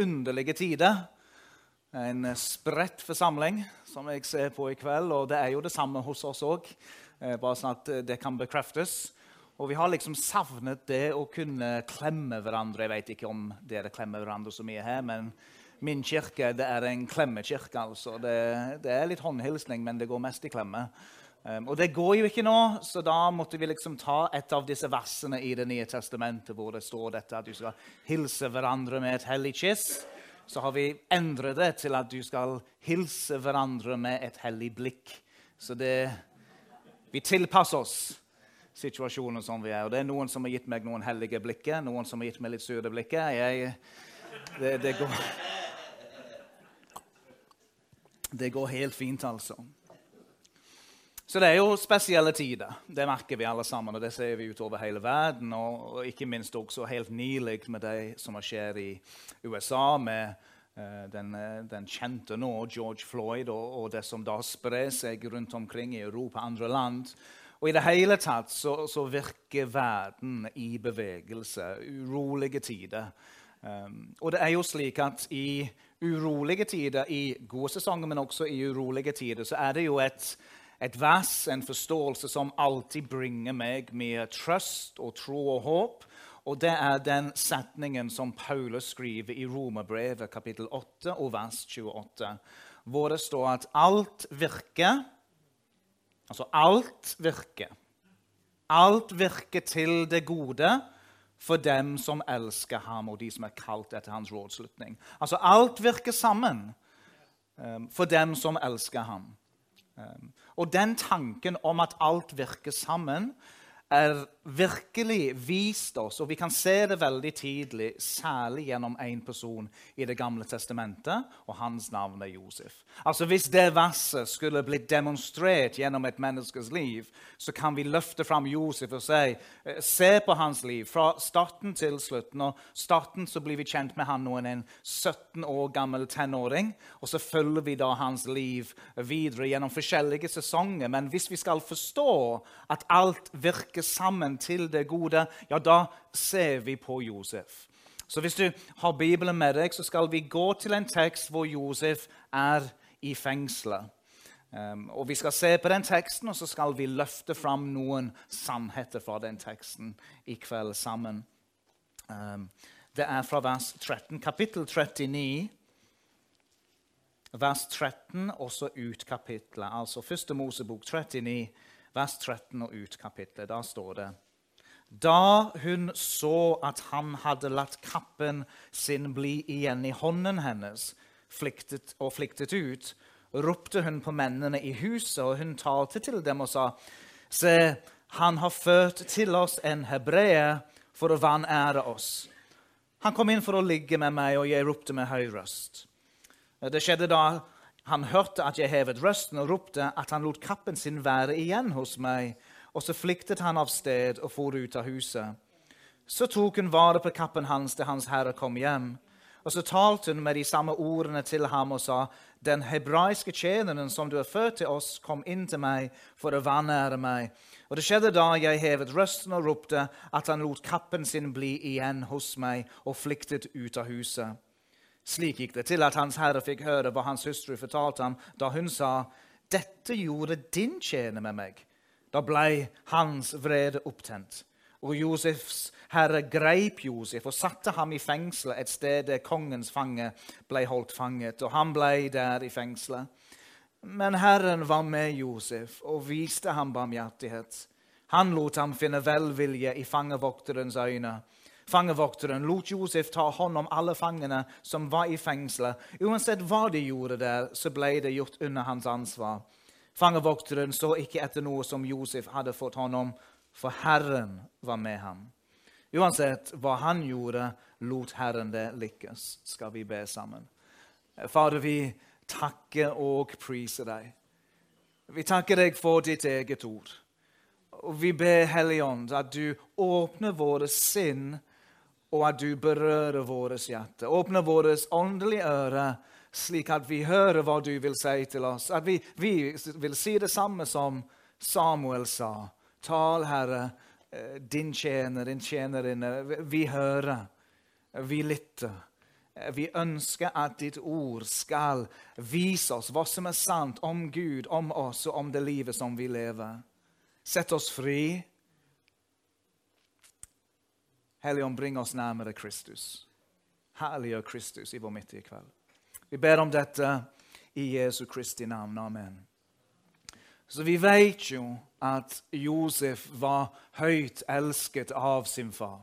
underlige tider. En spredt forsamling som jeg ser på i kveld, og det er jo det samme hos oss òg. Bare sånn at det kan bekreftes. Og vi har liksom savnet det å kunne klemme hverandre. Jeg vet ikke om dere klemmer hverandre så mye her, men min kirke det er en klemmekirke. altså. Det, det er litt håndhilsning, men det går mest i klemme. Um, og det går jo ikke nå, så da måtte vi liksom ta et av disse versene i Det nye testamentet hvor det står dette at du skal hilse hverandre med et hellig kyss. Så har vi endret det til at du skal hilse hverandre med et hellig blikk. Så det, vi tilpasser oss situasjonen som vi er. Og det er noen som har gitt meg noen hellige blikker, noen som har gitt meg litt sure blikker. Jeg, det, det, går, det går helt fint, altså. Så det er jo spesielle tider. Det merker vi alle sammen, og det ser vi utover hele verden. Og, ikke minst også helt nylig med det som skjer i USA med uh, den, uh, den, kjente nå, George Floyd, og, og, det som da sprer seg rundt omkring i Europa og andre land. Og i det hele tatt så, så virker verden i bevegelse. Urolige tider. Um, og det er jo slik at i urolige tider, i gode sesonger, men også i urolige tider, så er det jo et et vers, en forståelse som alltid bringer meg mye trøst og tro og håp. Og det er den setningen som Paulus skriver i Romerbrevet kapittel 8 og vers 28, hvor det står at alt virker Altså alt virker. Alt virker til det gode for dem som elsker ham, og de som er kalt etter hans rådslutning. Altså alt virker sammen um, for dem som elsker ham. Um, og den tanken om at alt virker sammen, er virkelig vist oss, og vi kan se det veldig tidlig, særlig gjennom én person i Det gamle testamentet, og hans navn er Josef. Altså Hvis det verset skulle blitt demonstrert gjennom et menneskes liv, så kan vi løfte fram Josef og si eh, se på hans liv fra starten til slutten. Og starten så blir vi kjent med han nå en 17 år gammel tenåring, og så følger vi da hans liv videre gjennom forskjellige sesonger. Men hvis vi skal forstå at alt virker sammen til det gode, ja, da ser vi på Josef. Så hvis du har Bibelen med deg, så skal vi gå til en tekst hvor Josef er i fengselet. Um, og Vi skal se på den teksten, og så skal vi løfte fram noen sannheter fra den teksten i kveld sammen. Um, det er fra vers 13, kapittel 39, vers 13, og så ut kapittelet. Altså første Mosebok 39, vers 13 og ut kapittelet. Da står det Da hun så at han hadde latt kappen sin bli igjen i hånden hennes fliktet og fliktet ut, ropte hun på mennene i huset, og hun talte til dem og sa, Se, han har ført til oss en hebreer for å vanære oss. Han kom inn for å ligge med meg, og jeg ropte med høy røst. Det skjedde da han hørte at jeg hevet røsten og ropte at han lot kappen sin være igjen hos meg, og så flyktet han av sted og for ut av huset. Så tok hun vare på kappen hans til hans herre kom hjem. Og så talte hun med de samme ordene til ham og sa, Den hebraiske tjeneren som du har ført til oss, kom inn til meg for å vanære meg. Og det skjedde da jeg hevet røsten og ropte, at han lot kappen sin bli igjen hos meg og flyktet ut av huset. Slik gikk det til at Hans Herre fikk høre hva hans hustru fortalte ham, da hun sa, 'Dette gjorde din tjener med meg.' Da blei hans vrede opptent. Og Josefs herre greip Josef og satte ham i fengselet et sted der kongens fange ble holdt fanget, og han ble der i fengselet. Men Herren var med Josef og viste ham barmhjertighet. Han lot ham finne velvilje i fangevokterens øyne Fangevokteren lot Josef ta hånd om alle fangene som var i fengselet. Uansett hva de gjorde der, så ble det gjort under hans ansvar. Fangevokteren så ikke etter noe som Josef hadde fått hånd om, for Herren var med ham. Uansett hva han gjorde, lot Herren det lykkes. Skal vi be sammen? Fader, vi takker og priser deg. Vi takker deg for ditt eget ord. Og vi ber Helligånd at du åpner våre sinn og at du berører vårt hjerte. Åpne våre åndelige ører, slik at vi hører hva du vil si til oss. At vi, vi vil si det samme som Samuel sa. Tal, Herre, eh, din tjener, din tjenerinne. Vi hører, vi lytter. Vi ønsker at ditt ord skal vise oss hva som er sant om Gud, om oss og om det livet som vi lever. Sett oss fri. Helligånd, bring oss nærmere Kristus. Herliggjør Kristus i vår midt i kveld. Vi ber om dette i Jesu Kristi navn. Amen. Så vi vet jo at Josef var høyt elsket av sin far.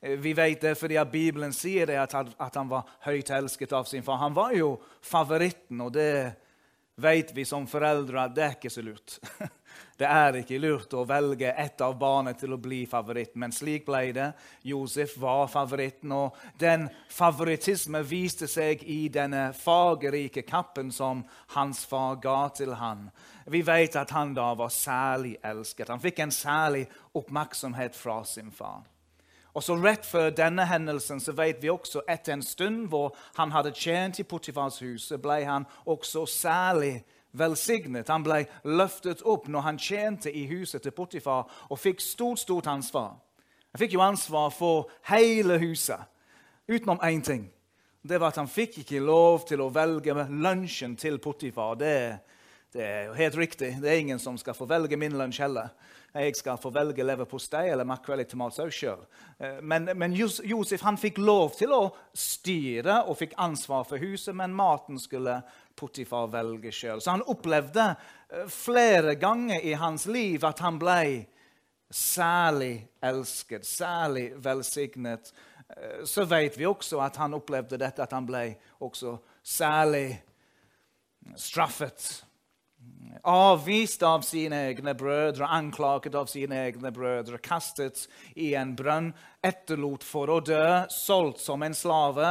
Eh, vi vet det fordi Bibelen sier det, at han var høyt elsket av sin far. Han var jo favoritten, og det vet vi som foreldre at det er ikke så lurt. Det er ikke lurt å velge ett av barna til å bli favoritt, men slik ble det. Josef var favoritten, og den favorittisme viste seg i denne fargerike kappen som hans far ga til han. Vi vet at han da var særlig elsket. Han fikk en særlig oppmerksomhet fra sin far. Og så Rett før denne hendelsen så vet vi også etter en stund hvor han hadde tjent i Potifars hus, ble han også særlig velsignet. Han ble løftet opp når han tjente i huset til Potifar og fikk stort, stort ansvar. Han fikk jo ansvar for hele huset, utenom én ting. Det var at han fikk ikke lov til å velge lunsjen til Potifar. Det, det er jo helt riktig. Det er ingen som skal få velge min lunsj heller jeg skal få velge leverpostei eller makrell i tomatsaus sjøl. Eh, men, men, Josef han fikk lov til å styre og fikk ansvar for huset, men maten skulle Potifar velger sjøl. Så han opplevde eh, flere ganger i hans liv at han ble særlig elsket, særlig velsignet. Eh, så vet vi også at han opplevde dette, at han ble også særlig straffet avvist av sine egne brødre, anklaget av sine egne brødre, kastet i en brønn, etterlot for å dø, solgt som en slave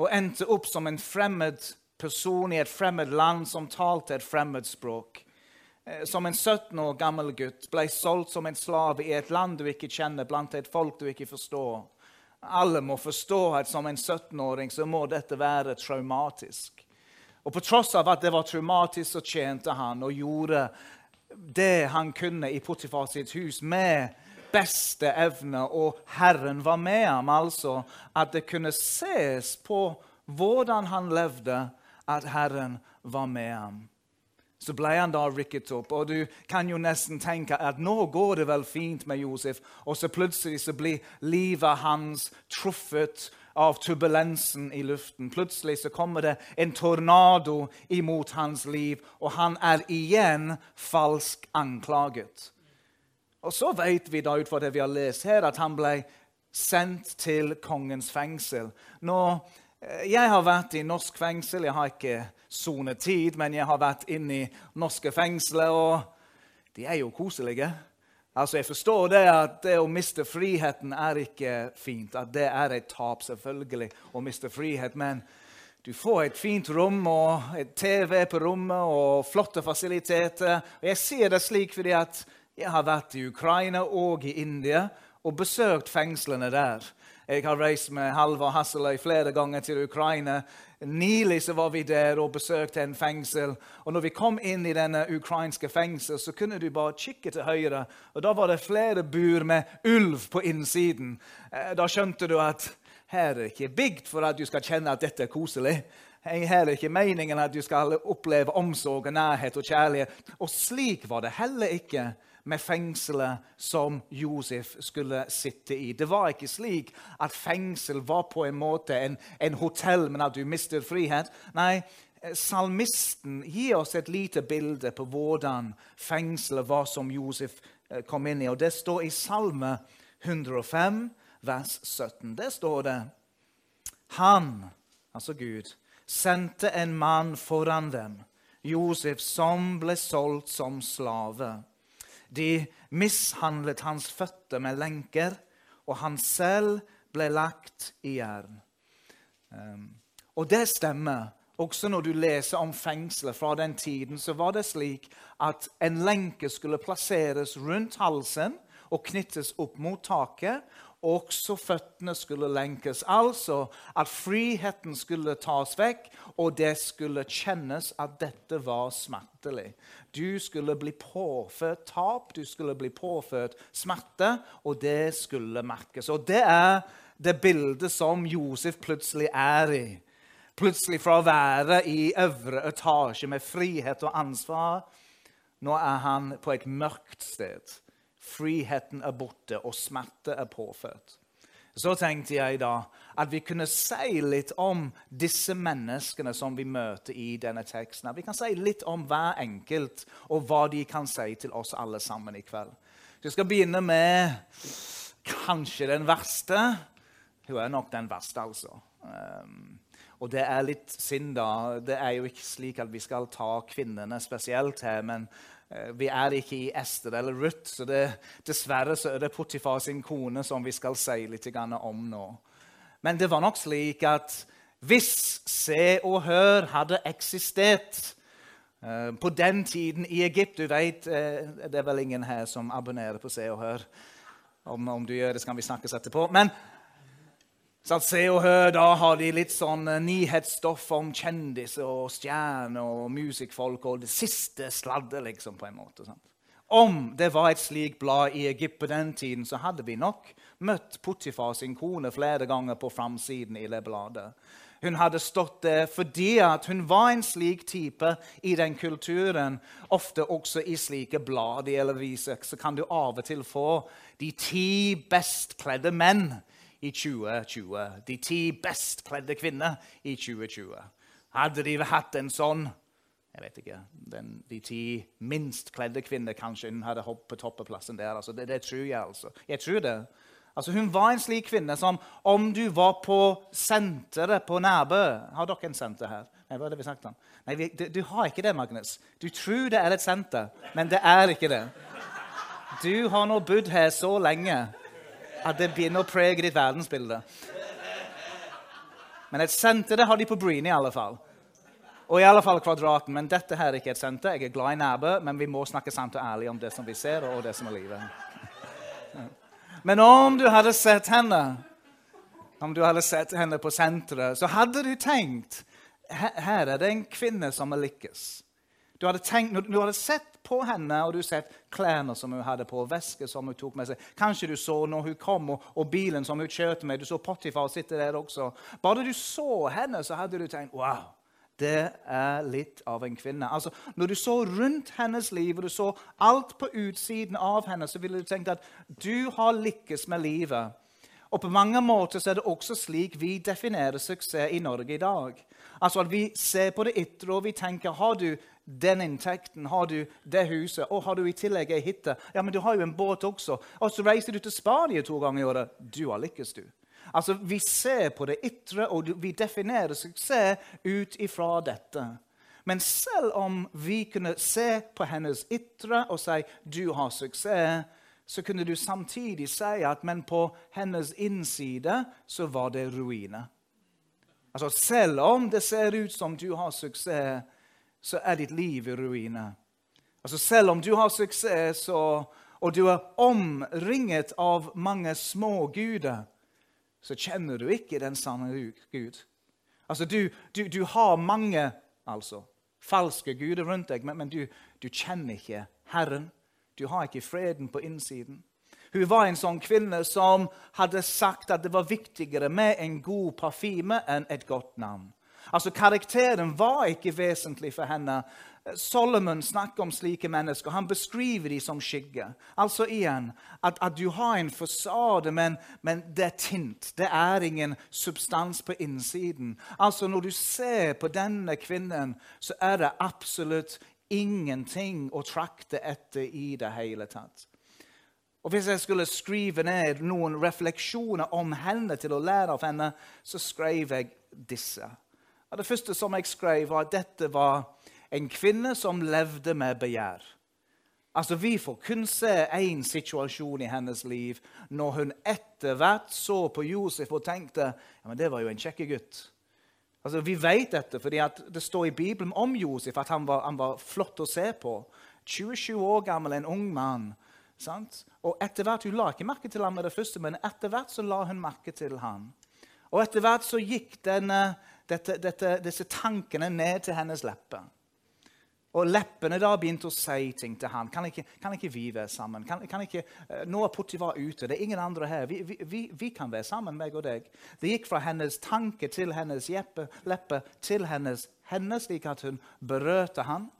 og endte opp som en fremmed person i et fremmed land som talte et fremmed språk. Eh, som en 17 år gammel gutt ble solgt som en slave i et land du ikke kjenner, blant et folk du ikke forstår. Alle må forstå at som en 17-åring så må dette være traumatisk. Og på tross av at det var traumatisk, så tjente han og gjorde det han kunne i Potifar sitt hus med beste evne, og Herren var med ham. Altså at det kunne ses på hvordan han levde, at Herren var med ham. Så ble han da rykket opp, og du kan jo nesten tenke at nå går det vel fint med Josef, og så plutselig så blir livet hans truffet av turbulensen i luften. Plutselig så kommer det en tornado imot hans liv, og han er igjen falsk anklaget. Og så vet vi da ut fra det vi har lest her, at han ble sendt til kongens fengsel. Nå, jeg har vært i norsk fengsel. Jeg har ikke sonetid, men jeg har vært inne i norske fengsler, og de er jo koselige. Altså, Jeg forstår det at det å miste friheten er ikke fint. At det er et tap, selvfølgelig, å miste frihet. Men du får et fint rom og et TV på rommet og flotte fasiliteter. Og Jeg sier det slik fordi at jeg har vært i Ukraina og i India og besøkt fengslene der. Jeg har reist med Halvard Hasseløy flere ganger til Ukraina. Nylig så var vi der og besøkte en fengsel. Og når vi kom inn i denne ukrainske fengsel, så kunne du bare kikke til høyre. Og da var det flere bur med ulv på innsiden. Eh, da skjønte du at her er det ikke bygd for at du skal kjenne at dette er koselig. Her er ikke meningen at du skal oppleve omsorg, nærhet og kjærlighet. Og slik var det heller ikke med fengselet som Josef skulle sitte i. Det var ikke slik at fengsel var på en måte en, en hotell, men at du mistet frihet. Nei, salmisten gir oss et lite bilde på hvordan fengselet var som Josef eh, kom inn i. Og Det står i Salme 105, vers 17. Der står det Han, altså Gud, sendte en mann foran dem, Josef, som ble solgt som slave. De mishandlet hans føtter med lenker, og han selv ble lagt i jern. Um, og det stemmer. Også når du leser om fengselet fra den tiden, så var det slik at en lenke skulle plasseres rundt halsen og knyttes opp mot taket. Også føttene skulle lenkes. Altså at friheten skulle tas vekk, og det skulle kjennes at dette var smertelig. Du skulle bli påført tap, du skulle bli påført smerte, og det skulle merkes. Og det er det bildet som Josef plutselig er i. Plutselig fra å være i øvre etasje med frihet og ansvar, nå er han på et mørkt sted. Friheten er borte, og smerte er påført. Så tenkte jeg da at vi kunne si litt om disse menneskene som vi møter i denne teksten. Vi kan si litt om hver enkelt og hva de kan si til oss alle sammen i kveld. Jeg skal begynne med kanskje den verste. Hun er nok den verste, altså. Um, og det er litt synd, da. Det er jo ikke slik at vi skal ta kvinnene spesielt her, men vi er ikke i Ester eller Ruth, så det, dessverre så er det Potifar sin kone som vi skal si litt om nå. Men det var nok slik at hvis Se og Hør hadde eksistert Eh, på den tiden i Egypt Du vet, eh, det er vel ingen her som abonnerer på Se og Hør. Om, om du gjør det, så kan vi snakkes etterpå. Men så Se og Hør da har de litt sånn eh, nyhetsstoff om kjendiser og stjerner og musikkfolk og det siste sladder, liksom, på en måte. Sant? Om det var et slikt blad i Egypt på den tiden, så hadde vi nok møtt Potifar sin kone flere ganger på framsiden i det bladet. Hun hadde stått der fordi hun var en slik type i den kulturen. Ofte også i slike blader eller viser så kan du av og til få de ti best kledde menn i 2020. De ti best kledde kvinner i 2020. Hadde de hatt en sånn jeg vet ikke, den, De ti minst kledde kvinner kanskje hun hadde hoppet på toppeplassen der. Altså, det, det tror jeg. altså. Jeg tror det. Altså, hun var en slik kvinne som om du var på senteret på Nærbø Har dere en senter her? Nei, hva er det vi sagt om? Nei, vi, du, du, har ikke det, Magnus. Du tror det er et senter, men det er ikke det. Du har nå bodd her så lenge at det begynner å prege ditt verdensbilde. Men et senter det har de på Breen i alle fall. Og i alle fall Kvadraten. Men dette her er ikke et senter. Jeg er glad i Nærbø, men vi må snakke sant og ærlig om det som vi ser, og det som er livet. Men om du hadde sett henne om du hadde sett henne på senteret, så hadde du tenkt her er det en kvinne som har lykkes. Du hadde, tenkt, du hadde sett på henne og du sett klærne som hun hadde på, væske som hun tok med seg. Kanskje du så når hun kom, og, og bilen som hun kjørte med. Du så Potifar sitte der også. Bare du så henne, så hadde du tenkt wow det er litt av en kvinne. Altså, når du så rundt hennes liv og du så alt på utsiden av henne, så ville du tenkt at du har lykkes med livet. Og på mange måter så er det også slik vi definerer suksess i Norge i dag. Altså at Vi ser på det ytre og vi tenker har du den inntekten, har du det huset, og har du i tillegg ei hytte Ja, men du har jo en båt også. Og så reiser du til Spania to ganger i året. Du har lykkes, du. Altså, Vi ser på det ytre, og vi definerer suksess ut ifra dette. Men selv om vi kunne se på hennes ytre og si du har suksess, så kunne du samtidig si at men på hennes innside så var det ruiner. Altså, selv om det ser ut som du har suksess, så er ditt liv i ruiner. Altså, selv om du har suksess, og, og du er omringet av mange små guder, så kjenner du ikke den sanne Gud. Altså, du, du, du har mange altså, falske guder rundt deg, men, men du, du, kjenner ikke Herren. Du har ikke freden på innsiden. Hun var en sånn kvinne som hadde sagt at det var viktigere med en god parfyme enn et godt navn. Altså, Karakteren var ikke vesentlig for henne. Solomon snakker om slike mennesker. Han beskriver dem som skygge. Altså igjen, at, at du har en fasade, men, men, det er tint. Det er ingen substans på innsiden. Altså Når du ser på denne kvinnen, så er det absolutt ingenting å trakte etter i det hele tatt. Og Hvis jeg skulle skrive ned noen refleksjoner om henne til å lære av henne, så skrev jeg disse. Og det første som jeg skrev, var at dette var en kvinne som levde med begjær. Altså, Vi får kun se én situasjon i hennes liv når hun etter hvert så på Josef og tenkte ja, men det var jo en kjekk gutt. Altså, Vi vet dette fordi det står i Bibelen om Josef at han var, han var flott å se på. 27 år gammel, en ung mann. Sant? Og etter hvert, Hun la ikke merke til ham med det første, men etter hvert så la hun merke til ham. Og etter hvert så gikk denne, dette, dette, disse tankene ned til hennes lepper. Og leppene da begynte å si ting til han. Kan ikke, kan ikke vi være sammen? Kan, kan ikke, uh, nå er Puttivar ute. Det er ingen andre her. Vi, vi, vi, kan være sammen, meg og deg. Det gikk fra hennes tanke til hennes leppe til hennes henne, slik at hun berørte han.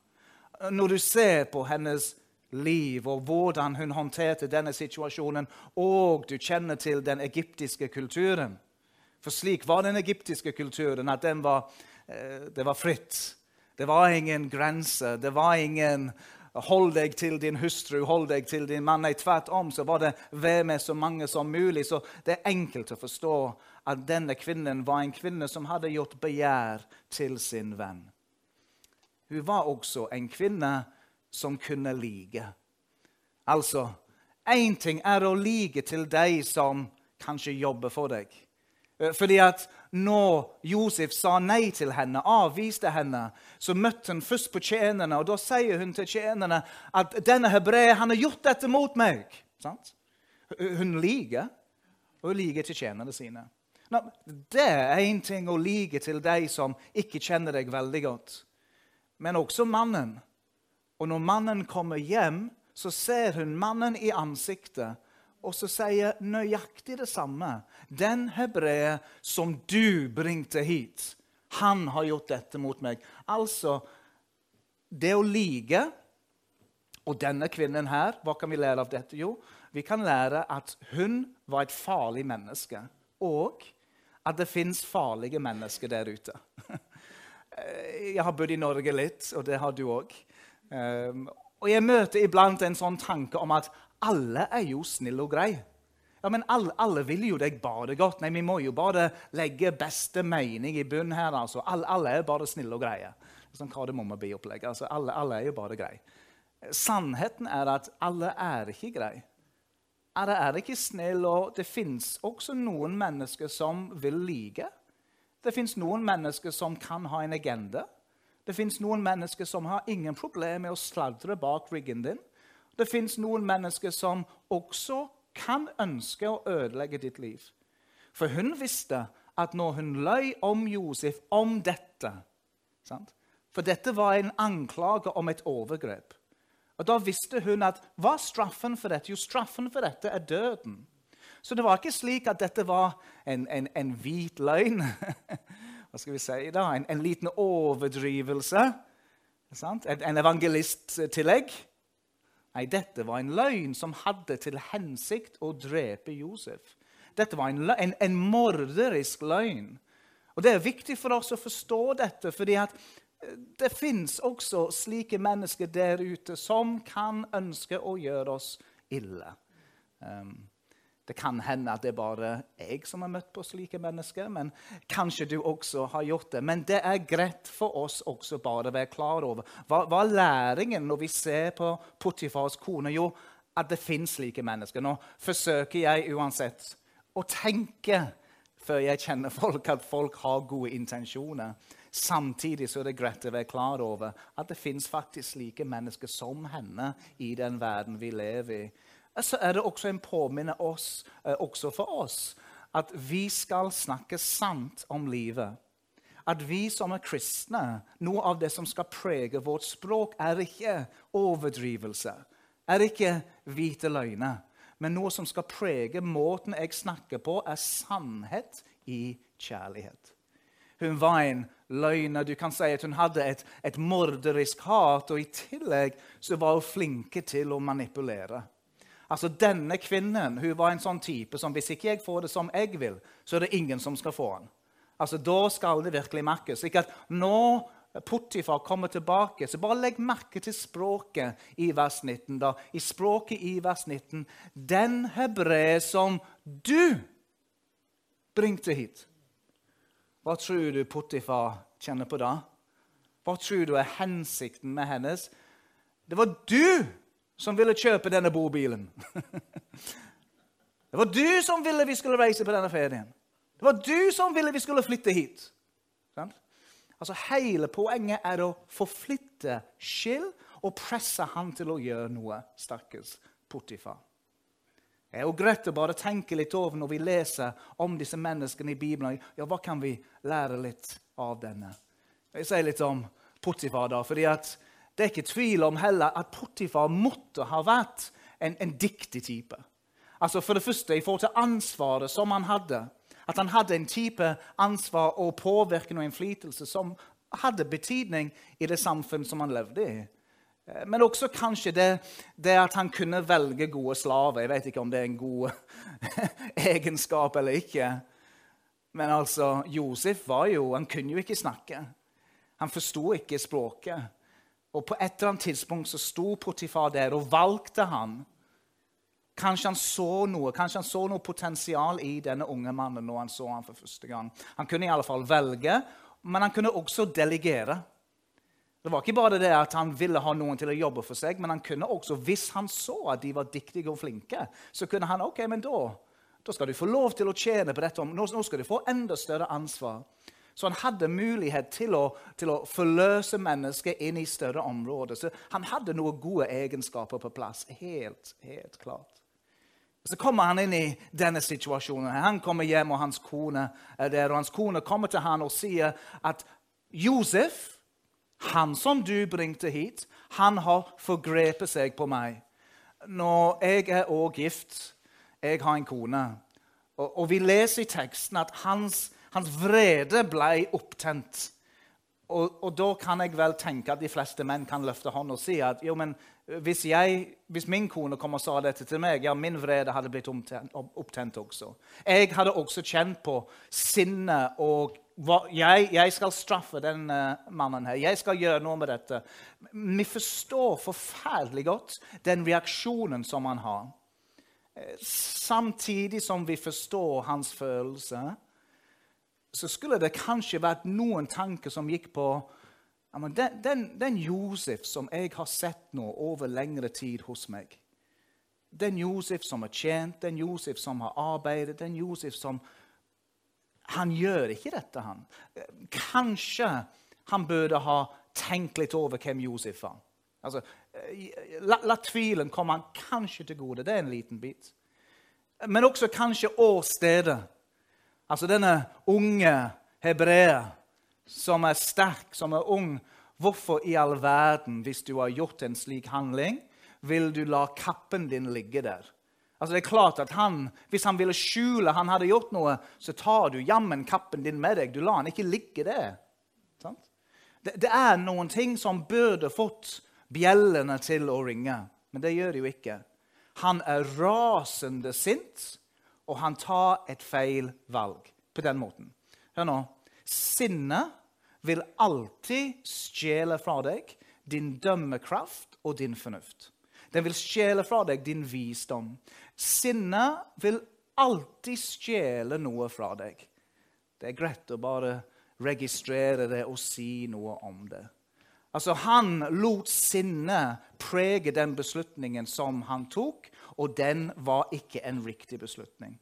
Når du ser på hennes liv og hvordan hun håndterte denne situasjonen, og du kjenner til den egyptiske kulturen For slik var den egyptiske kulturen, at den var, uh, det var fritt. Det var ingen grenser. Det var ingen 'hold deg til din hustru', 'hold deg til din mann'. Nei, tvert om så var det 'vær med så mange som mulig'. Så det er enkelt å forstå at denne kvinnen var en kvinne som hadde gjort begjær til sin venn. Hun var også en kvinne som kunne like. Altså, én ting er å like til de som kanskje jobber for deg. Eh, fordi at når Josef sa nei til henne, avviste henne, så møtte hun først på tjenerne, og da sier hun til tjenerne at denne hebreer har gjort dette mot meg. Sant? Hun liker, og hun liker til tjenerne sine. Nå, det er én ting å like til de som ikke kjenner deg veldig godt, men også mannen. Og når mannen kommer hjem, så ser hun mannen i ansiktet og så sier nøyaktig det samme. Den hebreer som du bringte hit, han har gjort dette mot meg. Altså, det å like Og denne kvinnen her, hva kan vi lære av dette? Jo, vi kan lære at hun var et farlig menneske. Og at det fins farlige mennesker der ute. Jeg har bodd i Norge litt, og det har du òg. Ehm, og jeg møter iblant en sånn tanke om at alle er jo snille og greie. Ja, men alle, alle, vil jo deg bare godt. Nei, Vi må jo bare legge beste mening i bunnen her. altså. Alle, alle, er bare snille og greie. Sånn kardemommebi-opplegg. Altså, alle, alle er jo bare greie. Sannheten er at alle er ikke greie. Alle er ikke snille, og det fins også noen mennesker som vil like. Det fins noen mennesker som kan ha en agenda. Det fins noen mennesker som har ingen problemer med å sladre bak ryggen din. Det fins noen mennesker som også kan ønske å ødelegge ditt liv. For hun visste at når hun løy om Josef om dette sant? For dette var en anklage om et overgrep. Og Da visste hun at hva er straffen for dette? Jo, straffen for dette er døden. Så det var ikke slik at dette var en, en, en hvit løgn. Hva skal vi si da? En, en liten overdrivelse. En, en evangelisttillegg. Nei, dette var en løgn som hadde til hensikt å drepe Josef. Dette var en, en, en morderisk løgn. Og Det er viktig for oss å forstå dette, fordi eh, det fins også slike mennesker der ute som kan ønske å gjøre oss ille. Um, det kan hende at det er bare jeg som har møtt på slike mennesker. men Kanskje du også har gjort det. Men det er greit for oss også bare å være klar over. Hva, hva er læringen når vi ser på Potifars kone? Jo, at det fins slike mennesker. Nå forsøker jeg uansett å tenke før jeg kjenner folk, at folk har gode intensjoner. Samtidig så er det greit å være klar over at det fins slike mennesker som henne i den verden vi lever i så er det også en påminne oss, eh, også for oss at vi skal snakke sant om livet. At vi som er kristne, noe av det som skal prege vårt språk, er ikke overdrivelse, er ikke hvite løgner. Men noe som skal prege måten jeg snakker på, er sannhet i kjærlighet. Hun var en løgner. Du kan si at hun hadde et, et morderisk hat, og i tillegg så var hun flinke til å manipulere. Altså, Denne kvinnen hun var en sånn type som hvis ikke jeg får det som jeg vil, så er det ingen som skal få den. Altså, Da skal det virkelig merkes. Ikke at nå Potifar kommer tilbake, så bare legg merke til språket i vers 19. da. I språket i vers 19 Den hebreer som du bringte hit. Hva tror du Potifar kjenner på da? Hva tror du er hensikten med hennes? Det var du som ville kjøpe denne bobilen. Det var du som ville vi skulle reise på denne ferien. Det var du som ville vi skulle flytte hit. Altså, Hele poenget er å forflytte skyld og presse han til å gjøre noe. Stakkars Potifar. Det er jo greit å bare tenke litt over når vi leser om disse menneskene i Bibelen. Ja, Hva kan vi lære litt av denne? Jeg sier litt om Potifar, da, fordi at det er ikke tvil om heller at Potifar måtte ha vært en, en dyktig type. Altså For det første i forhold til ansvaret som han hadde. At han hadde en type ansvar og påvirkning og innflytelse som hadde betydning i det samfunn som han levde i. Eh, men også kanskje det, det, at han kunne velge gode slaver. Jeg vet ikke om det er en god egenskap eller ikke. Men altså, Josef var jo, han kunne jo ikke snakke. Han forsto ikke språket. Og på et eller annet tidspunkt så sto Potifar der og valgte han. Kanskje han så noe kanskje han så noe potensial i denne unge mannen når han så han for første gang. Han kunne i alle fall velge, men han kunne også delegere. Det var ikke bare det at han ville ha noen til å jobbe for seg, men han kunne også, hvis han så at de var dyktige og flinke, så kunne han ok, men da, da skal du få lov til å tjene på dette. Nå skal du få enda større ansvar. Så han hadde mulighet til å, til å forløse mennesket inn i større områder. Så han hadde noen gode egenskaper på plass. Helt, helt klart. Så kommer han inn i denne situasjonen. Han kommer hjem, og hans kone er der. Og hans kone kommer til han og sier at Josef, han som du bringte hit, han har forgrepet seg på meg. Når jeg er òg gift, jeg har en kone. Og, og, vi leser i teksten at hans, hans vrede ble opptent. Og, og, da kan jeg vel tenke at de fleste menn kan løfte hånda og si at jo, men hvis, jeg, hvis, min kone kom og sa dette til meg, ja, min vrede hadde blitt opptent også. Jeg hadde også kjent på sinnet og hva, jeg, jeg, skal straffe den mannen her. Jeg skal gjøre noe med dette. Vi forstår forferdelig godt den reaksjonen som han har. Samtidig som vi forstår hans følelse, så skulle det kanskje vært noen tanker som gikk på den, den, den, Josef som jeg har sett nå over lengre tid hos meg, den Josef som har tjent, den Josef som har arbeidet, den Josef som Han gjør ikke dette, han. Kanskje han burde ha tenkt litt over hvem Josef var. Altså, la, la tvilen komme han kanskje til gode. Det er en liten bit. Men også kanskje åstedet. Altså denne unge hebreer som er sterk, som er ung, hvorfor i all verden, hvis du har gjort en slik handling, vil du la kappen din ligge der? Altså det er klart at han, Hvis han ville skjule han hadde gjort noe, så tar du jammen kappen din med deg. Du lar han ikke ligge der. Det, det, er noen ting som burde fått bjellene til å ringe, men det gjør de jo ikke. Han er rasende sint, og han tar et feil valg på den måten. Hør nå. Sinnet vil alltid stjele fra deg din dømmekraft og din fornuft. Den vil stjele fra deg din visdom. Sinnet vil alltid stjele noe fra deg. Det er greit å bare registrere det og si noe om det. Altså, Han lot sinnet prege den beslutningen som han tok, og den var ikke en riktig beslutning.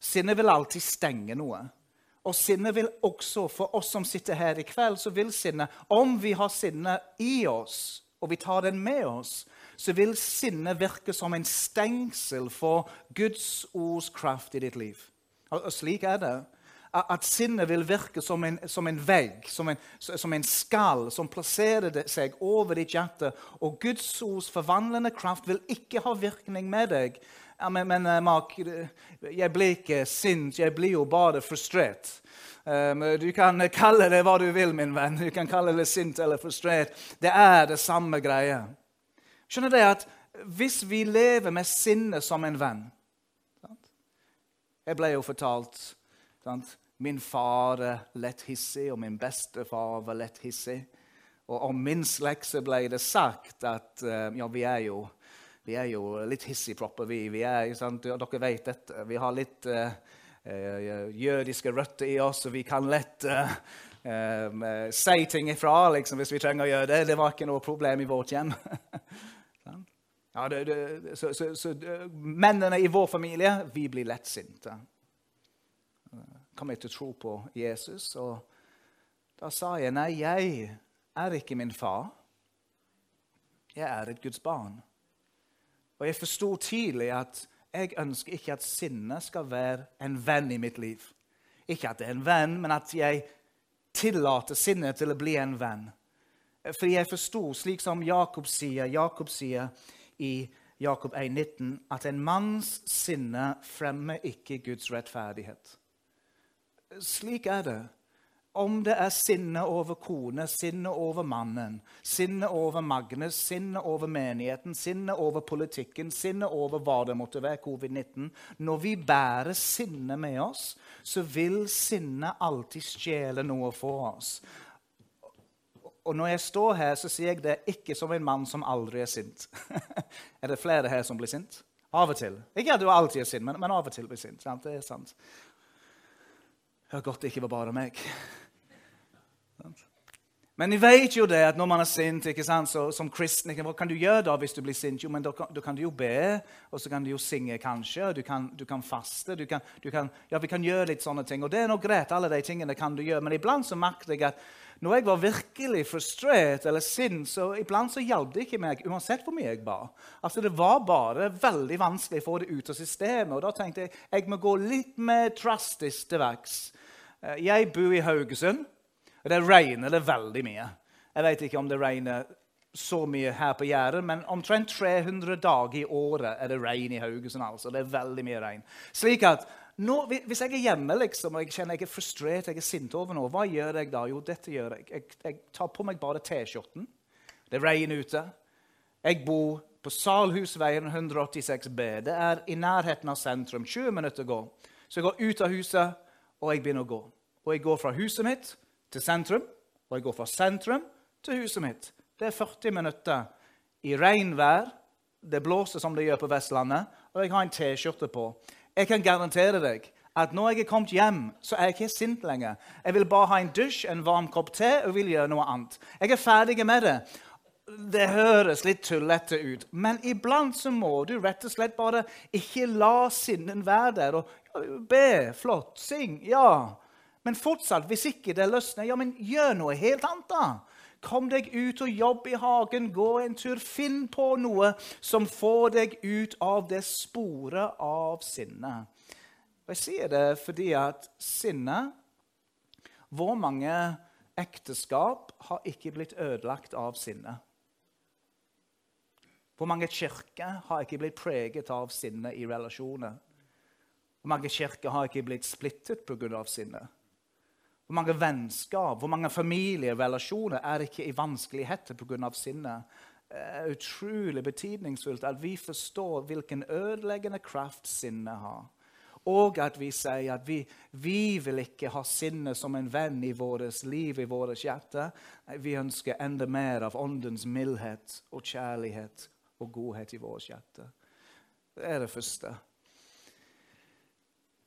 Sinnet vil alltid stenge noe. Og sinnet vil også, for oss som sitter her i kveld, så vil sinnet, om vi har sinnet i oss, og vi tar den med oss, så vil sinnet virke som en stengsel for Guds ords kraft i ditt liv. Og slik er det. At sinnet vil virke som en, som en vegg, som en, som en, skall, som plasserer seg over ditt hjerte. Og Guds ords forvandlende kraft vil ikke ha virkning med deg men, men eh, Mark, jeg blir ikke sint, jeg blir jo bare frustrert. Um, du kan kalle det hva du vil, min venn. Du kan kalle det sint eller frustrert. Det er det samme greia. Skjønner du at hvis vi lever med sinnet som en venn? Jeg ble jo fortalt sant? Min far er lett hissig, og min bestefar var lett hissig. Og om min slekt ble det sagt at uh, ja, vi er jo vi er jo litt hissigpropper, vi. vi er, Dere vet dette. Vi har litt uh, jødiske røtter i oss, og vi kan lett uh, si ting ifra liksom, hvis vi trenger å gjøre det. Det var ikke noe problem i vårt hjem. ja, det, det, så, så, så mennene i vår familie vi blir lettsinte. Kom jeg til å tro på Jesus? Og da sa jeg nei, jeg er ikke min far. Jeg er et Guds barn. Og jeg forsto tidlig at jeg ønsker ikke at sinnet skal være en venn i mitt liv. Ikke at det er en venn, men at jeg tillater sinnet til å bli en venn. For jeg forsto, slik som Jakob sier, Jakob sier i Jakob 1,19, at en manns sinne fremmer ikke Guds rettferdighet. Slik er det. Om det er sinne over kone, sinne over mannen, sinne over Magnus, sinne over menigheten, sinne over politikken, sinne over hva det måtte være, covid-19 Når vi bærer sinne med oss, så vil sinne alltid stjele noe for oss. Og når jeg står her, så sier jeg det ikke som en mann som aldri er sint. er det flere her som blir sint? Av og til. Ikke at du alltid er sint, men, men av og til blir sint. Sant? Det er sant. Det var godt det ikke var bare meg. Men jeg vet jo det at når man er sint, så, som kristen Hva kan du gjøre da hvis du blir sint? Jo, men Da, da kan du jo be, og så kan du jo synge, kanskje. Du kan, du kan faste. Du kan, du kan, ja, Vi kan gjøre litt sånne ting. Og det er nok greit, alle de tingene kan du gjøre. Men iblant så merket jeg at når jeg var virkelig frustrert eller sint, så iblant så hjalp det ikke meg uansett hvor mye jeg ba. Altså Det var bare veldig vanskelig å få det ut av systemet. Og da tenkte jeg jeg må gå litt mer drastisk til verks. Eh, jeg bor i Haugesund. Og det regner det veldig mye. Jeg vet ikke om det regner så mye her på Jæren, men omtrent 300 dager i året er det regn i Haugesund. altså. Det er veldig mye regn. Slik at nå, Hvis jeg er hjemme liksom, og jeg kjenner jeg er frustrert jeg er sint over noe, hva gjør jeg da? Jo, dette gjør jeg. Jeg, jeg tar på meg bare T-skjorten. Det regner ute. Jeg bor på Salhusveien 186B. Det er i nærheten av sentrum. 20 minutter å gå. Så jeg går ut av huset, og jeg begynner å gå. Og jeg går fra huset mitt til sentrum, og jeg går fra sentrum til huset mitt. Det er 40 minutter i regnvær. Det blåser som det gjør på Vestlandet, og jeg har en T-skjorte på. Jeg kan garantere deg at når jeg er kommet hjem, så er jeg ikke sint lenger. Jeg vil bare ha en dusj, en varm kopp te og vil gjøre noe annet. Jeg er ferdig med det. Det høres litt tullete ut, men iblant så må du rett og slett bare ikke la sinnen være der. og Be, flott, syng, ja. Men fortsatt, hvis ikke det løsner, ja, men gjør noe helt annet, da. Kom deg ut og jobb i hagen, gå en tur. Finn på noe som får deg ut av det sporet av sinne. Og Jeg sier det fordi at sinne Hvor mange ekteskap har ikke blitt ødelagt av sinne? Hvor mange kirker har ikke blitt preget av sinne i relasjoner? Hvor mange kirker har ikke blitt splittet pga. sinne? Hvor mange vennskap, hvor mange familierelasjoner er ikke i vanskeligheter pga. sinne? Det er utrolig betydningsfullt at vi forstår hvilken ødeleggende kraft sinnet har. Og at vi sier at vi, vi vil ikke ha sinnet som en venn i vårt liv, i vårt hjerte. Vi ønsker enda mer av åndens mildhet og kjærlighet og godhet i vårt hjerte. Det er det første.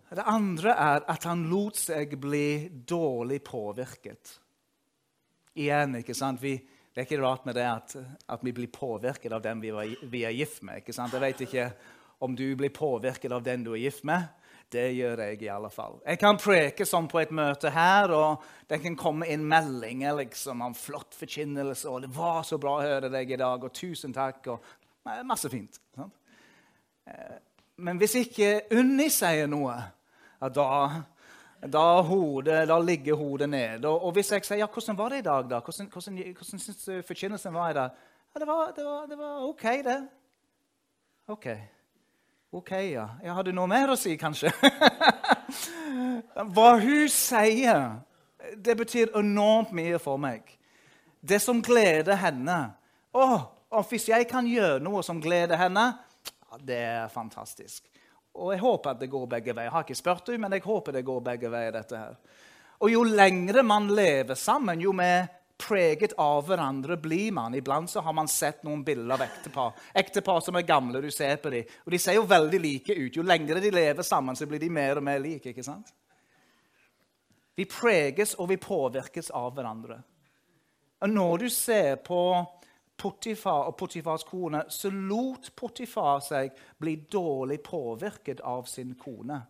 Det andre er at han lot seg bli dårlig påvirket. Igjen, ikke sant? Vi, det er ikke rart med det at, at vi blir påvirket av den vi, var, vi, er gift med. ikke sant? Jeg vet ikke om du blir påvirket av den du er gift med. Det gjør jeg i alle fall. Jeg kan preke sånn på et møte her, og det kan komme inn meldinger liksom, om flott forkynnelse, og 'det var så bra å høre deg i dag', og 'tusen takk', og masse fint. Sant? Men hvis ikke Unni sier noe, da, da, hodet, da ligger hodet ned. Og, og, hvis jeg sier ja, 'Hvordan var det i dag?' da? Hvordan, hvordan, hvordan syns du forkynnelsen var i dag? Ja, det var, det, var, det var, OK, det. OK. OK, ja. ja. Har du noe mer å si, kanskje? Hva hun sier, det betyr enormt mye for meg. Det som gleder henne. Å, oh, hvis jeg kan gjøre noe som gleder henne, det er fantastisk. Og jeg håper at det går begge veier. Jeg har ikke spurt henne, men jeg håper det går begge veier. dette her. Og jo lengre man lever sammen, jo mer preget av hverandre blir man. Iblant så har man sett noen bilder av ektepar Ektepar som er gamle. du ser på dem. Og de ser jo veldig like ut. Jo lengre de lever sammen, så blir de mer og mer like. ikke sant? Vi preges og vi påvirkes av hverandre. Og når du ser på Potifar og Potifars kone, så lot Potifar seg bli dårlig påvirket av sin kone.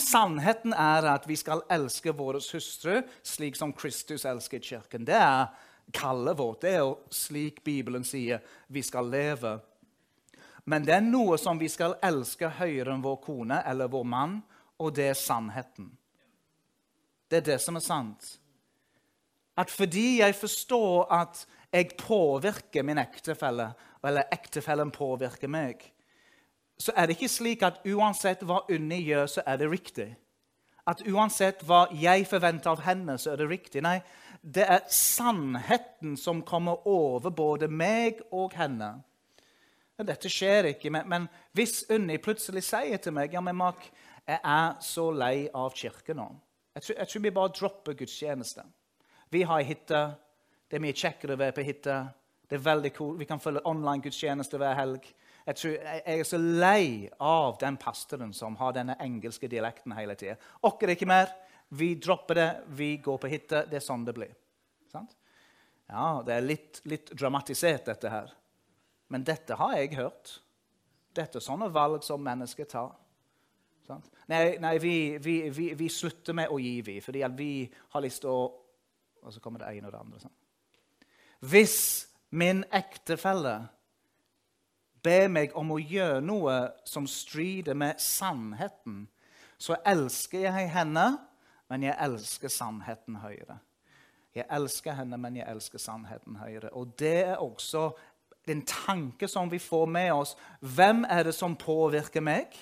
Sannheten er at vi skal elske vår hustru slik som Kristus elsket kirken. Det er kallet vårt. Det er jo slik Bibelen sier vi skal leve. Men det er noe som vi skal elske høyere enn vår kone eller vår mann, og det er sannheten. Det er det som er sant. At fordi jeg forstår at jeg påvirker min ektefelle, eller ektefellen påvirker meg, så er det ikke slik at uansett hva Unni gjør, så er det riktig. At uansett hva jeg forventer av henne, så er det riktig. Nei, det er sannheten som kommer over både meg og henne. Dette skjer ikke, men, men hvis Unni plutselig sier til meg ja, men Mark, jeg er så lei av kirken nå. Jeg tror, jeg tror vi bare dropper gudstjeneste. Vi har ei hytte. Det er mye kjekkere å være på hytte. Det er veldig cool. Vi kan følge online gudstjeneste hver helg. Jeg, tror, jeg, er så lei av den pastoren som har denne engelske dialekten hele tida. Orker ikke mer. Vi dropper det. Vi går på hytte. Det er sånn det blir. Sant? Ja, det er litt, litt dramatisert, dette her. Men dette har jeg hørt. Dette er sånne valg som mennesker tar. Nei, nei vi, vi, vi, vi, slutter med å gi, vi, fordi vi har lyst til å Og så kommer det ene og det andre. Sånn. Hvis min ektefelle ber meg om å gjøre noe som strider med sannheten, så elsker jeg henne, men jeg elsker sannheten høyere. Jeg elsker henne, men jeg elsker sannheten høyere. Og det er også en tanke som vi får med oss. Hvem er det som påvirker meg?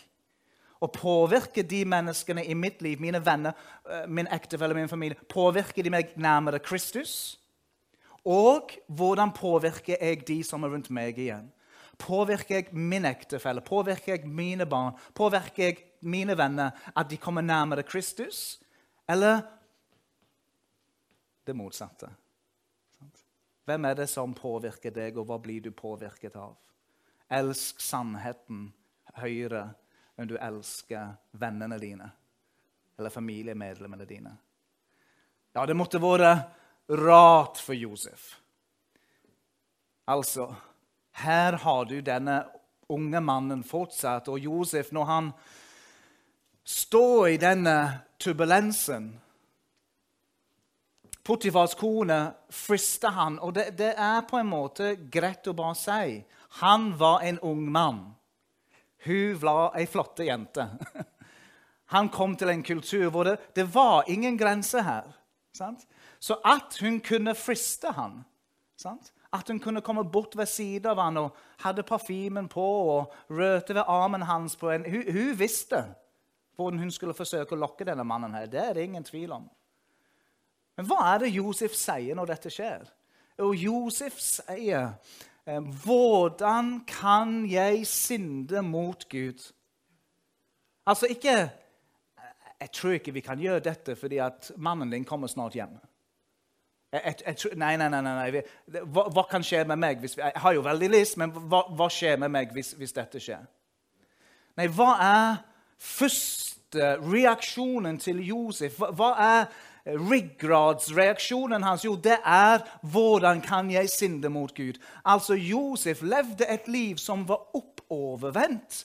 Og påvirker de menneskene i mitt liv, mine venner, eh, min ektefelle, min familie, påvirker de meg nærmere Kristus? Og hvordan påvirker jeg de som er rundt meg igjen? Påvirker jeg min ektefelle, påvirker jeg mine barn, påvirker jeg mine venner at de kommer nærmere Kristus? Eller det motsatte? Hvem er det som påvirker deg, og hva blir du påvirket av? Elsk sannheten høyere enn du elsker vennene dine eller familiemedlemmene dine. Ja, det måtte vært rart for Josef. Altså, her har du denne unge mannen fortsatt, og Josef, når han står i denne turbulensen Potifars kone frister han, og det, det, er på en måte greit å bare si. Han var en ung mann. Hun var ei flotte jente. Han kom til en kultur hvor det, det var ingen grense her. Sant? Så at hun kunne friste han, sant? at hun kunne komme bort ved siden av han og hadde parfymen på og rørte ved armen hans på en, hun, hun, visste hvordan hun skulle forsøke å lokke denne mannen. her. Det er det ingen tvil om. Men hva er det Josef sier når dette skjer? Jo, Josef sier hvordan kan jeg synde mot Gud? Altså ikke Jeg tror ikke vi kan gjøre dette fordi at mannen din kommer snart hjem. Jeg, nei, nei, nei. nei. Hva, hva, kan skje med meg? Hvis, jeg har jo veldig lyst, men hva, hva skjer med meg hvis, hvis, dette skjer? Nei, hva er første reaksjonen til Josef? Hva, hva er ryggradsreaksjonen hans? Jo, det er 'hvordan kan jeg synde mot Gud'? Altså, Josef levde et liv som var oppovervendt.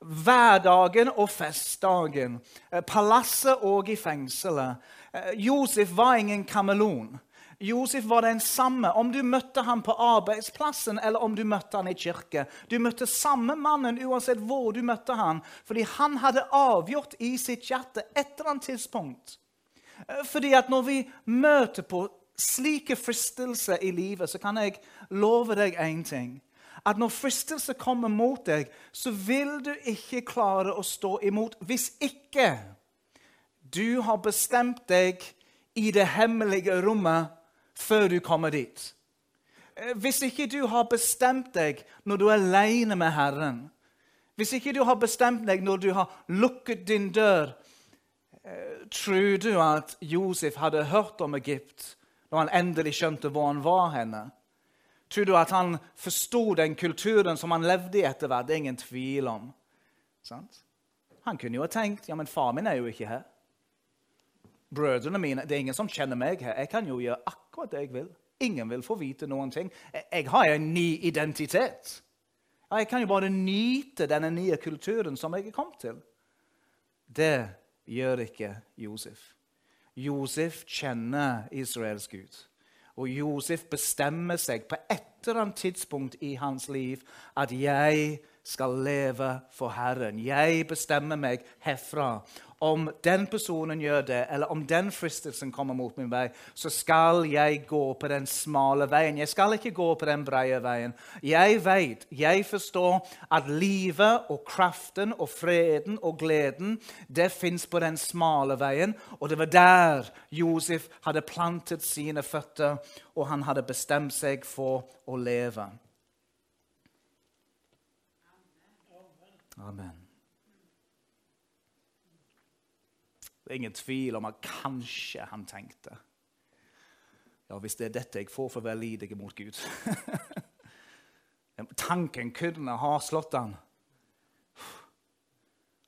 Hverdagen og festdagen. Eh, palasset og i fengselet. Eh, Josef var ingen kameleon. Josef var den samme om du møtte ham på arbeidsplassen eller om du møtte ham i kirke. Du møtte samme mannen uansett hvor du møtte ham, fordi han hadde avgjort i sitt hjerte et eller annet tidspunkt fordi at når vi møter på slike fristelser i livet, så kan jeg love deg én ting. At når fristelse kommer mot deg, så vil du ikke klare å stå imot hvis ikke du har bestemt deg i det hemmelige rommet før du kommer dit. Eh, hvis ikke du har bestemt deg når du er alene med Herren, hvis ikke du har bestemt deg når du har lukket din dør Tror du at Josef hadde hørt om Egypt når han endelig skjønte hvor han var henne? Tror du at han forsto den kulturen som han levde i etter hvert? Det er ingen tvil om. Sant? Han kunne jo ha tenkt ja, men far min er jo ikke her. Brødrene mine, Det er ingen som kjenner meg her. Jeg kan jo gjøre akkurat det jeg vil. Ingen vil få vite noen ting. Jeg har en ny identitet. Jeg kan jo bare nyte denne nye kulturen som jeg er kommet til. Det gjør ikke Josef. Josef kjenner Israels Gud. Og Josef bestemmer seg på et eller annet tidspunkt i hans liv at jeg skal leve for Herren. Jeg bestemmer meg herfra om den personen gjør det, eller om den fristelsen kommer mot min vei, så skal jeg gå på den smale veien. Jeg skal ikke gå på den brede veien. Jeg vet, jeg forstår at livet og kraften og freden og gleden det fins på den smale veien. Og det var der Josef hadde plantet sine føtter, og han hadde bestemt seg for å leve. Amen. Det er ingen tvil om at kanskje han tenkte ja, hvis det er dette jeg får for å være lidig mot Gud Tanken kunne ha slått han.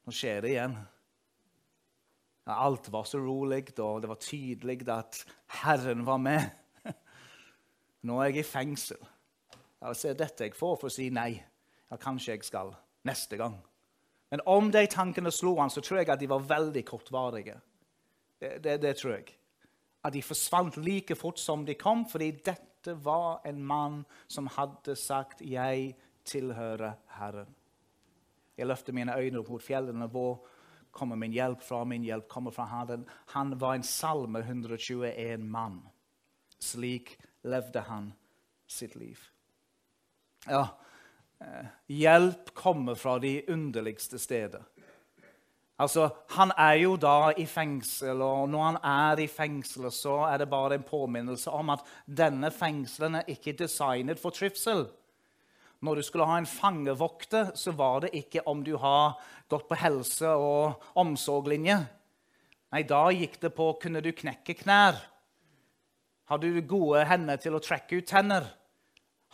Nå skjer det igjen. Alt var så rolig, og det var tydelig at Herren var med. Nå er jeg i fengsel. Det er dette jeg får for å si nei. Ja, kanskje jeg skal neste gang. Men om de tankene slo han, så tror jeg at de var veldig kortvarige. Det, det, det, tror jeg. At de forsvant like fort som de kom, fordi dette var en mann som hadde sagt 'Jeg tilhører Herren'. Jeg løfter mine øyne opp mot fjellene. Hvor kommer min hjelp fra? Min hjelp kommer fra Herren. Han var en salme 121 mann. Slik levde han sitt liv. Ja, hjelp kommer fra de underligste steder. Altså, Han er jo da i fengsel, og når han er i fengsel, så er det bare en påminnelse om at denne fengselen er ikke designet for trivsel. Når du skulle ha en fangevokter, så var det ikke om du har gått på helse- og omsorglinje. Nei, da gikk det på kunne du knekke knær. Hadde du gode hender til å trekke ut tenner?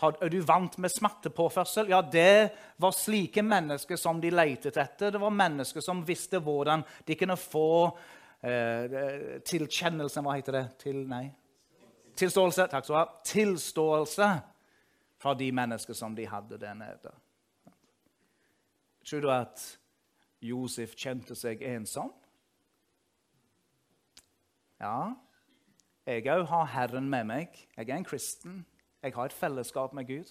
Er du vant med smertepåførsel? Ja, det var slike mennesker som de lette etter. Det var mennesker som visste hvordan de kunne få eh, tilkjennelse Hva heter det? Til, nei. Tilståelse. Takk skal du ha. Tilståelse fra de mennesker som de hadde der nede. Tror du at Josef kjente seg ensom? Ja. Jeg òg har Herren med meg. Jeg er en kristen. Jeg har et fellesskap med Gud.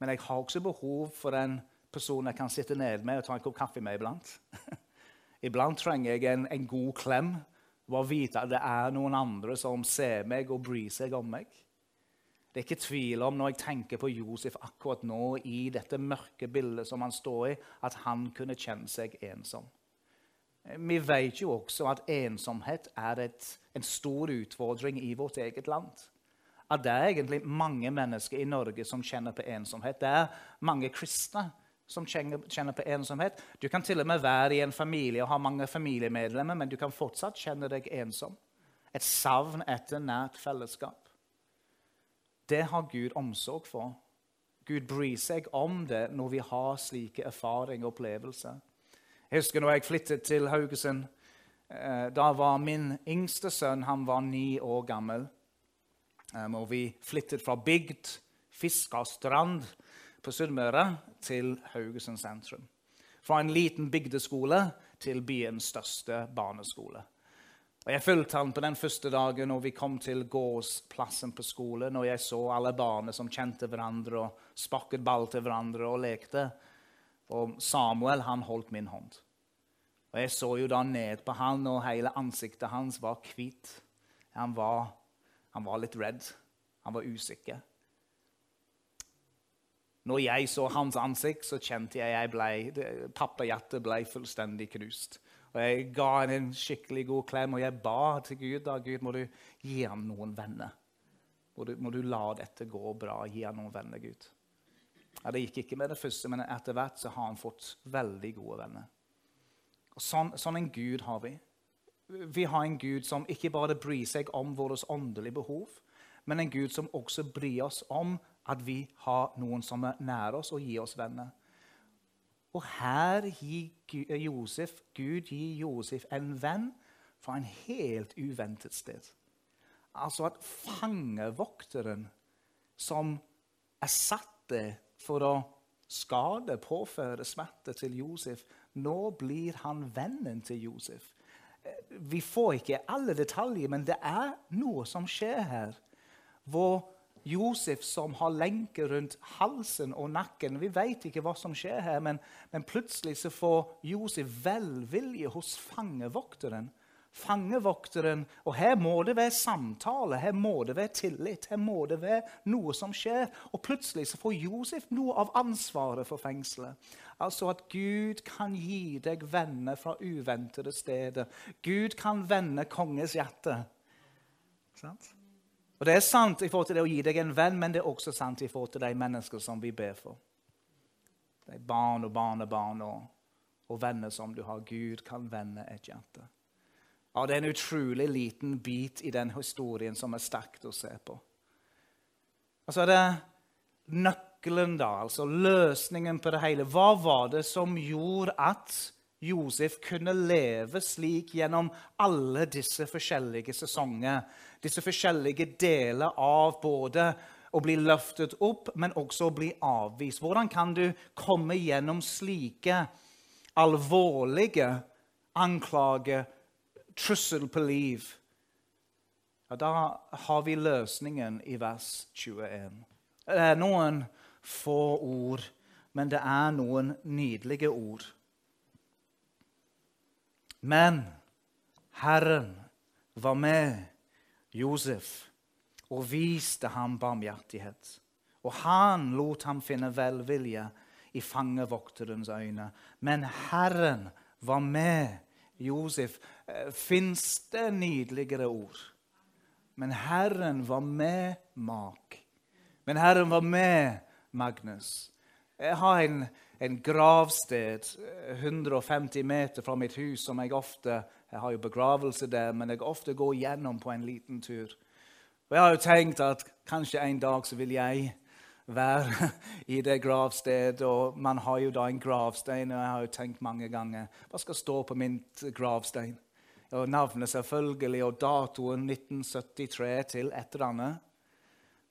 Men jeg har også behov for en person jeg kan sitte ned med og ta en kopp kaffe med iblant. iblant trenger jeg en, en god klem og vite at det er noen andre som ser meg og bryr seg om meg. Det er ikke tvil om når jeg tenker på Josef akkurat nå, i dette mørke bildet som han står i, at han kunne kjenne seg ensom. Vi vet jo også at ensomhet er et, en stor utfordring i vårt eget land at det er egentlig mange mennesker i Norge som kjenner på ensomhet. Det er mange kristne som kjenner på ensomhet. Du kan til og med være i en familie og ha mange familiemedlemmer, men du kan fortsatt kjenne deg ensom. Et savn etter nært fellesskap. Det har Gud omsorg for. Gud bryr seg om det når vi har slike erfaringer og opplevelser. Jeg husker når jeg flyttet til Haugesund. Eh, da var min yngste sønn han var ni år gammel. Um, og vi flyttet fra bygd, fiska strand på Sunnmøre til Haugesund sentrum. Fra en liten bygdeskole til byens største barneskole. Og Jeg fulgte han på den første dagen når vi kom til gårdsplassen på skolen. Og jeg så alle barna som kjente hverandre og sparket ball til hverandre og lekte. Og Samuel han holdt min hånd. Og Jeg så jo da ned på han, og hele ansiktet hans var hvitt. Han var han var litt redd. Han var usikker. Når jeg så hans ansikt, så kjente jeg jeg ble, pappahjertet ble fullstendig knust. Og Jeg ga henne en skikkelig god klem, og jeg ba til Gud da, Gud, må du gi ham noen venner. Må du, må du la dette gå bra. Gi ham noen venner, Gud. Ja, det gikk ikke med det første, men etter hvert så har han fått veldig gode venner. Og Sånn, sånn en Gud har vi. Vi har en Gud som ikke bare bryr seg om våre åndelige behov, men en Gud som også bryr oss om at vi har noen som er nær oss og gir oss venner. Og her gir Josef, Gud gir Josef en venn fra en helt uventet sted. Altså at fangevokteren som er satt der for å skade, påføre smerte til Josef, nå blir han vennen til Josef vi får ikke alle detaljer, men det er noe som skjer her. Hvor Josef som har lenke rundt halsen og nakken. Vi vet ikke hva som skjer her, men, men plutselig så får Josef velvilje hos fangevokteren. Fangevokteren, Og her må det være samtale, her må det være tillit, her må det være noe som skjer. Og plutselig så får Josef noe av ansvaret for fengselet. Altså at Gud kan gi deg venner fra uventede steder. Gud kan vende konges hjerte. Sant? Og Det er sant i forhold til det å gi deg en venn, men det er også sant i forhold til de mennesker som vi ber for. De barn og barnebarn og, og venner som du har. Gud kan vende et hjerte. Ja, Det er en utrolig liten bit i den historien som er sterkt å se på. Og så er det nøkkelen, da, altså løsningen på det hele. Hva var det som gjorde at Josef kunne leve slik gjennom alle disse forskjellige sesonger? Disse forskjellige deler av både å bli løftet opp, men også å bli avvist. Hvordan kan du komme gjennom slike alvorlige anklager, trussel på liv? Ja, da har vi løsningen i vers 21. Det er noen få ord, men det er noen nydelige ord. Men Herren var med Josef og viste ham barmhjertighet. Og han lot ham finne velvilje i fangevokterens øyne. Men Herren var med Josef. Eh, Fins det nydeligere ord? Men Herren var med Mak. Men Herren var med Magnus. Jeg har en, en gravsted 150 eh, meter fra mitt hus som jeg ofte Jeg har jo begravelse der, men jeg ofte går gjennom på en liten tur. Og Jeg har jo tenkt at kanskje en dag så vil jeg være i det gravstedet. Og man har jo da en gravstein, og jeg har jo tenkt mange ganger hva skal stå på min gravstein? Og Navnet selvfølgelig, og datoen 1973 til et eller annet.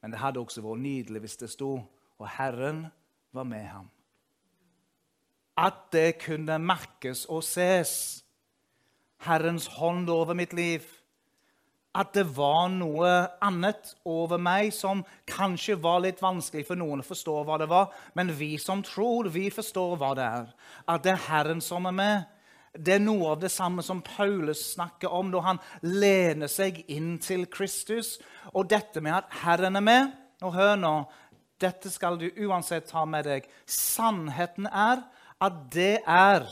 Men det hadde også vært nydelig hvis det sto og Herren var med ham. At det kunne merkes og ses. Herrens hånd over mitt liv. At det var noe annet over meg som kanskje var litt vanskelig for noen å forstå hva det var. Men vi som tror, vi forstår hva det er. At det er Herren som er med. Det er noe av det samme som Paulus snakker om når han lener seg inn til Kristus. Og dette med at Herren er med Og hør nå, dette skal du uansett ta med deg. Sannheten er at det er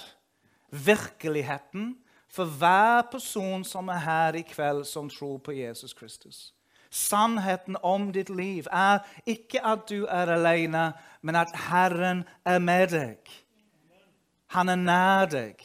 virkeligheten for hver person som er her i kveld som tror på Jesus Kristus. Sannheten om ditt liv er ikke at du er alene, men at Herren er med deg. Han er nær deg.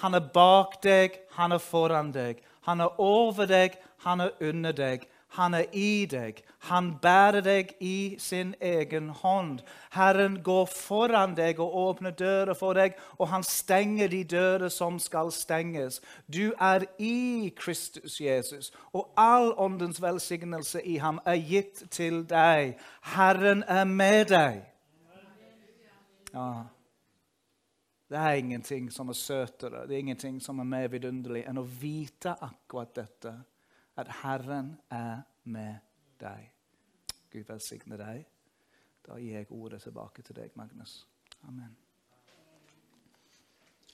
Han er bak deg, han er foran deg. Han er over deg, han er under deg. Han er i deg. Han bærer deg i sin egen hånd. Herren går foran deg og åpner dører for deg, og han stenger de dører som skal stenges. Du er i Kristus Jesus, og all åndens velsignelse i ham er gitt til deg. Herren er med deg. Ja. Det er ingenting som er søtere, det er ingenting som er mer vidunderlig enn å vite akkurat dette at Herren er med deg. Gud velsigne deg. Da gir jeg ordet tilbake til deg, Magnus. Amen.